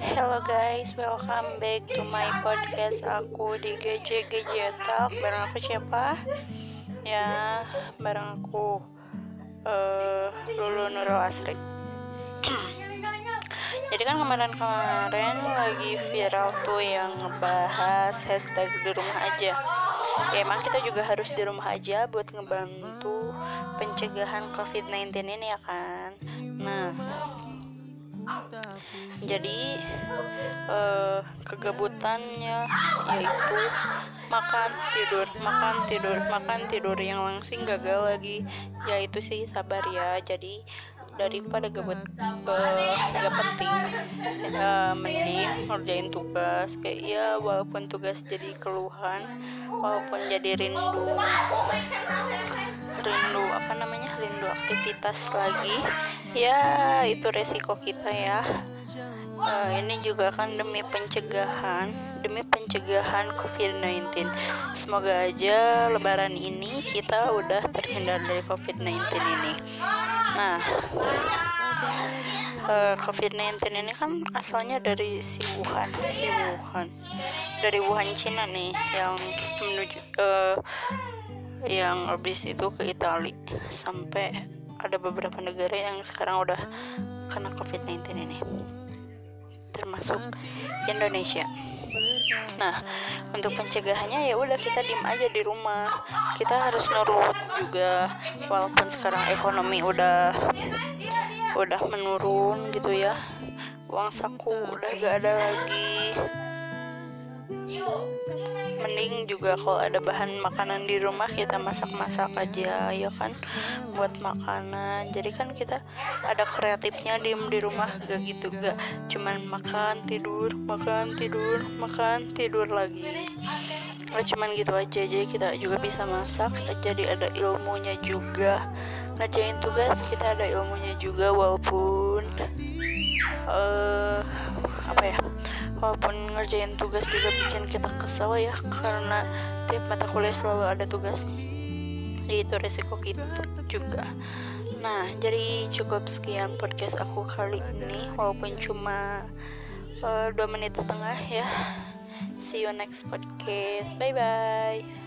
Hello guys, welcome back to my podcast. Aku di GJ GJ Talk. Bareng aku siapa? Ya, bareng aku uh, Lulu Nurul Asri. Jadi kan kemarin-kemarin lagi viral tuh yang ngebahas hashtag di rumah aja. Ya emang kita juga harus di rumah aja buat ngebantu pencegahan COVID-19 ini ya kan? Nah, jadi uh, kegabutannya yaitu makan tidur makan tidur makan tidur yang langsing gagal lagi yaitu sih sabar ya jadi daripada gabut uh, gak penting uh, mending ngerjain tugas. Kayak ya walaupun tugas jadi keluhan walaupun jadi rindu rindu apa namanya rindu aktivitas lagi ya itu resiko kita ya uh, ini juga kan demi pencegahan demi pencegahan COVID-19 semoga aja lebaran ini kita udah terhindar dari COVID-19 ini. Nah uh, COVID-19 ini kan asalnya dari si Wuhan si Wuhan. Dari Wuhan Cina nih yang menuju uh, yang habis itu ke Italia sampai ada beberapa negara yang sekarang udah kena COVID-19 ini termasuk Indonesia. Nah, untuk pencegahannya ya udah kita diem aja di rumah. Kita harus nurut juga walaupun sekarang ekonomi udah udah menurun gitu ya. Uang saku udah gak ada lagi mending juga kalau ada bahan makanan di rumah kita masak-masak aja ya kan? Buat makanan. Jadi kan kita ada kreatifnya diem di rumah gak gitu gak? Cuman makan tidur makan tidur makan tidur lagi. Gak cuman gitu aja. Jadi kita juga bisa masak jadi ada ilmunya juga. Ngerjain tugas kita ada ilmunya juga walaupun uh, apa ya walaupun ngerjain tugas juga bikin kita kesel ya karena tiap mata kuliah selalu ada tugas. Itu resiko kita juga. Nah jadi cukup sekian podcast aku kali ini. Walaupun cuma uh, dua menit setengah ya. See you next podcast. Bye bye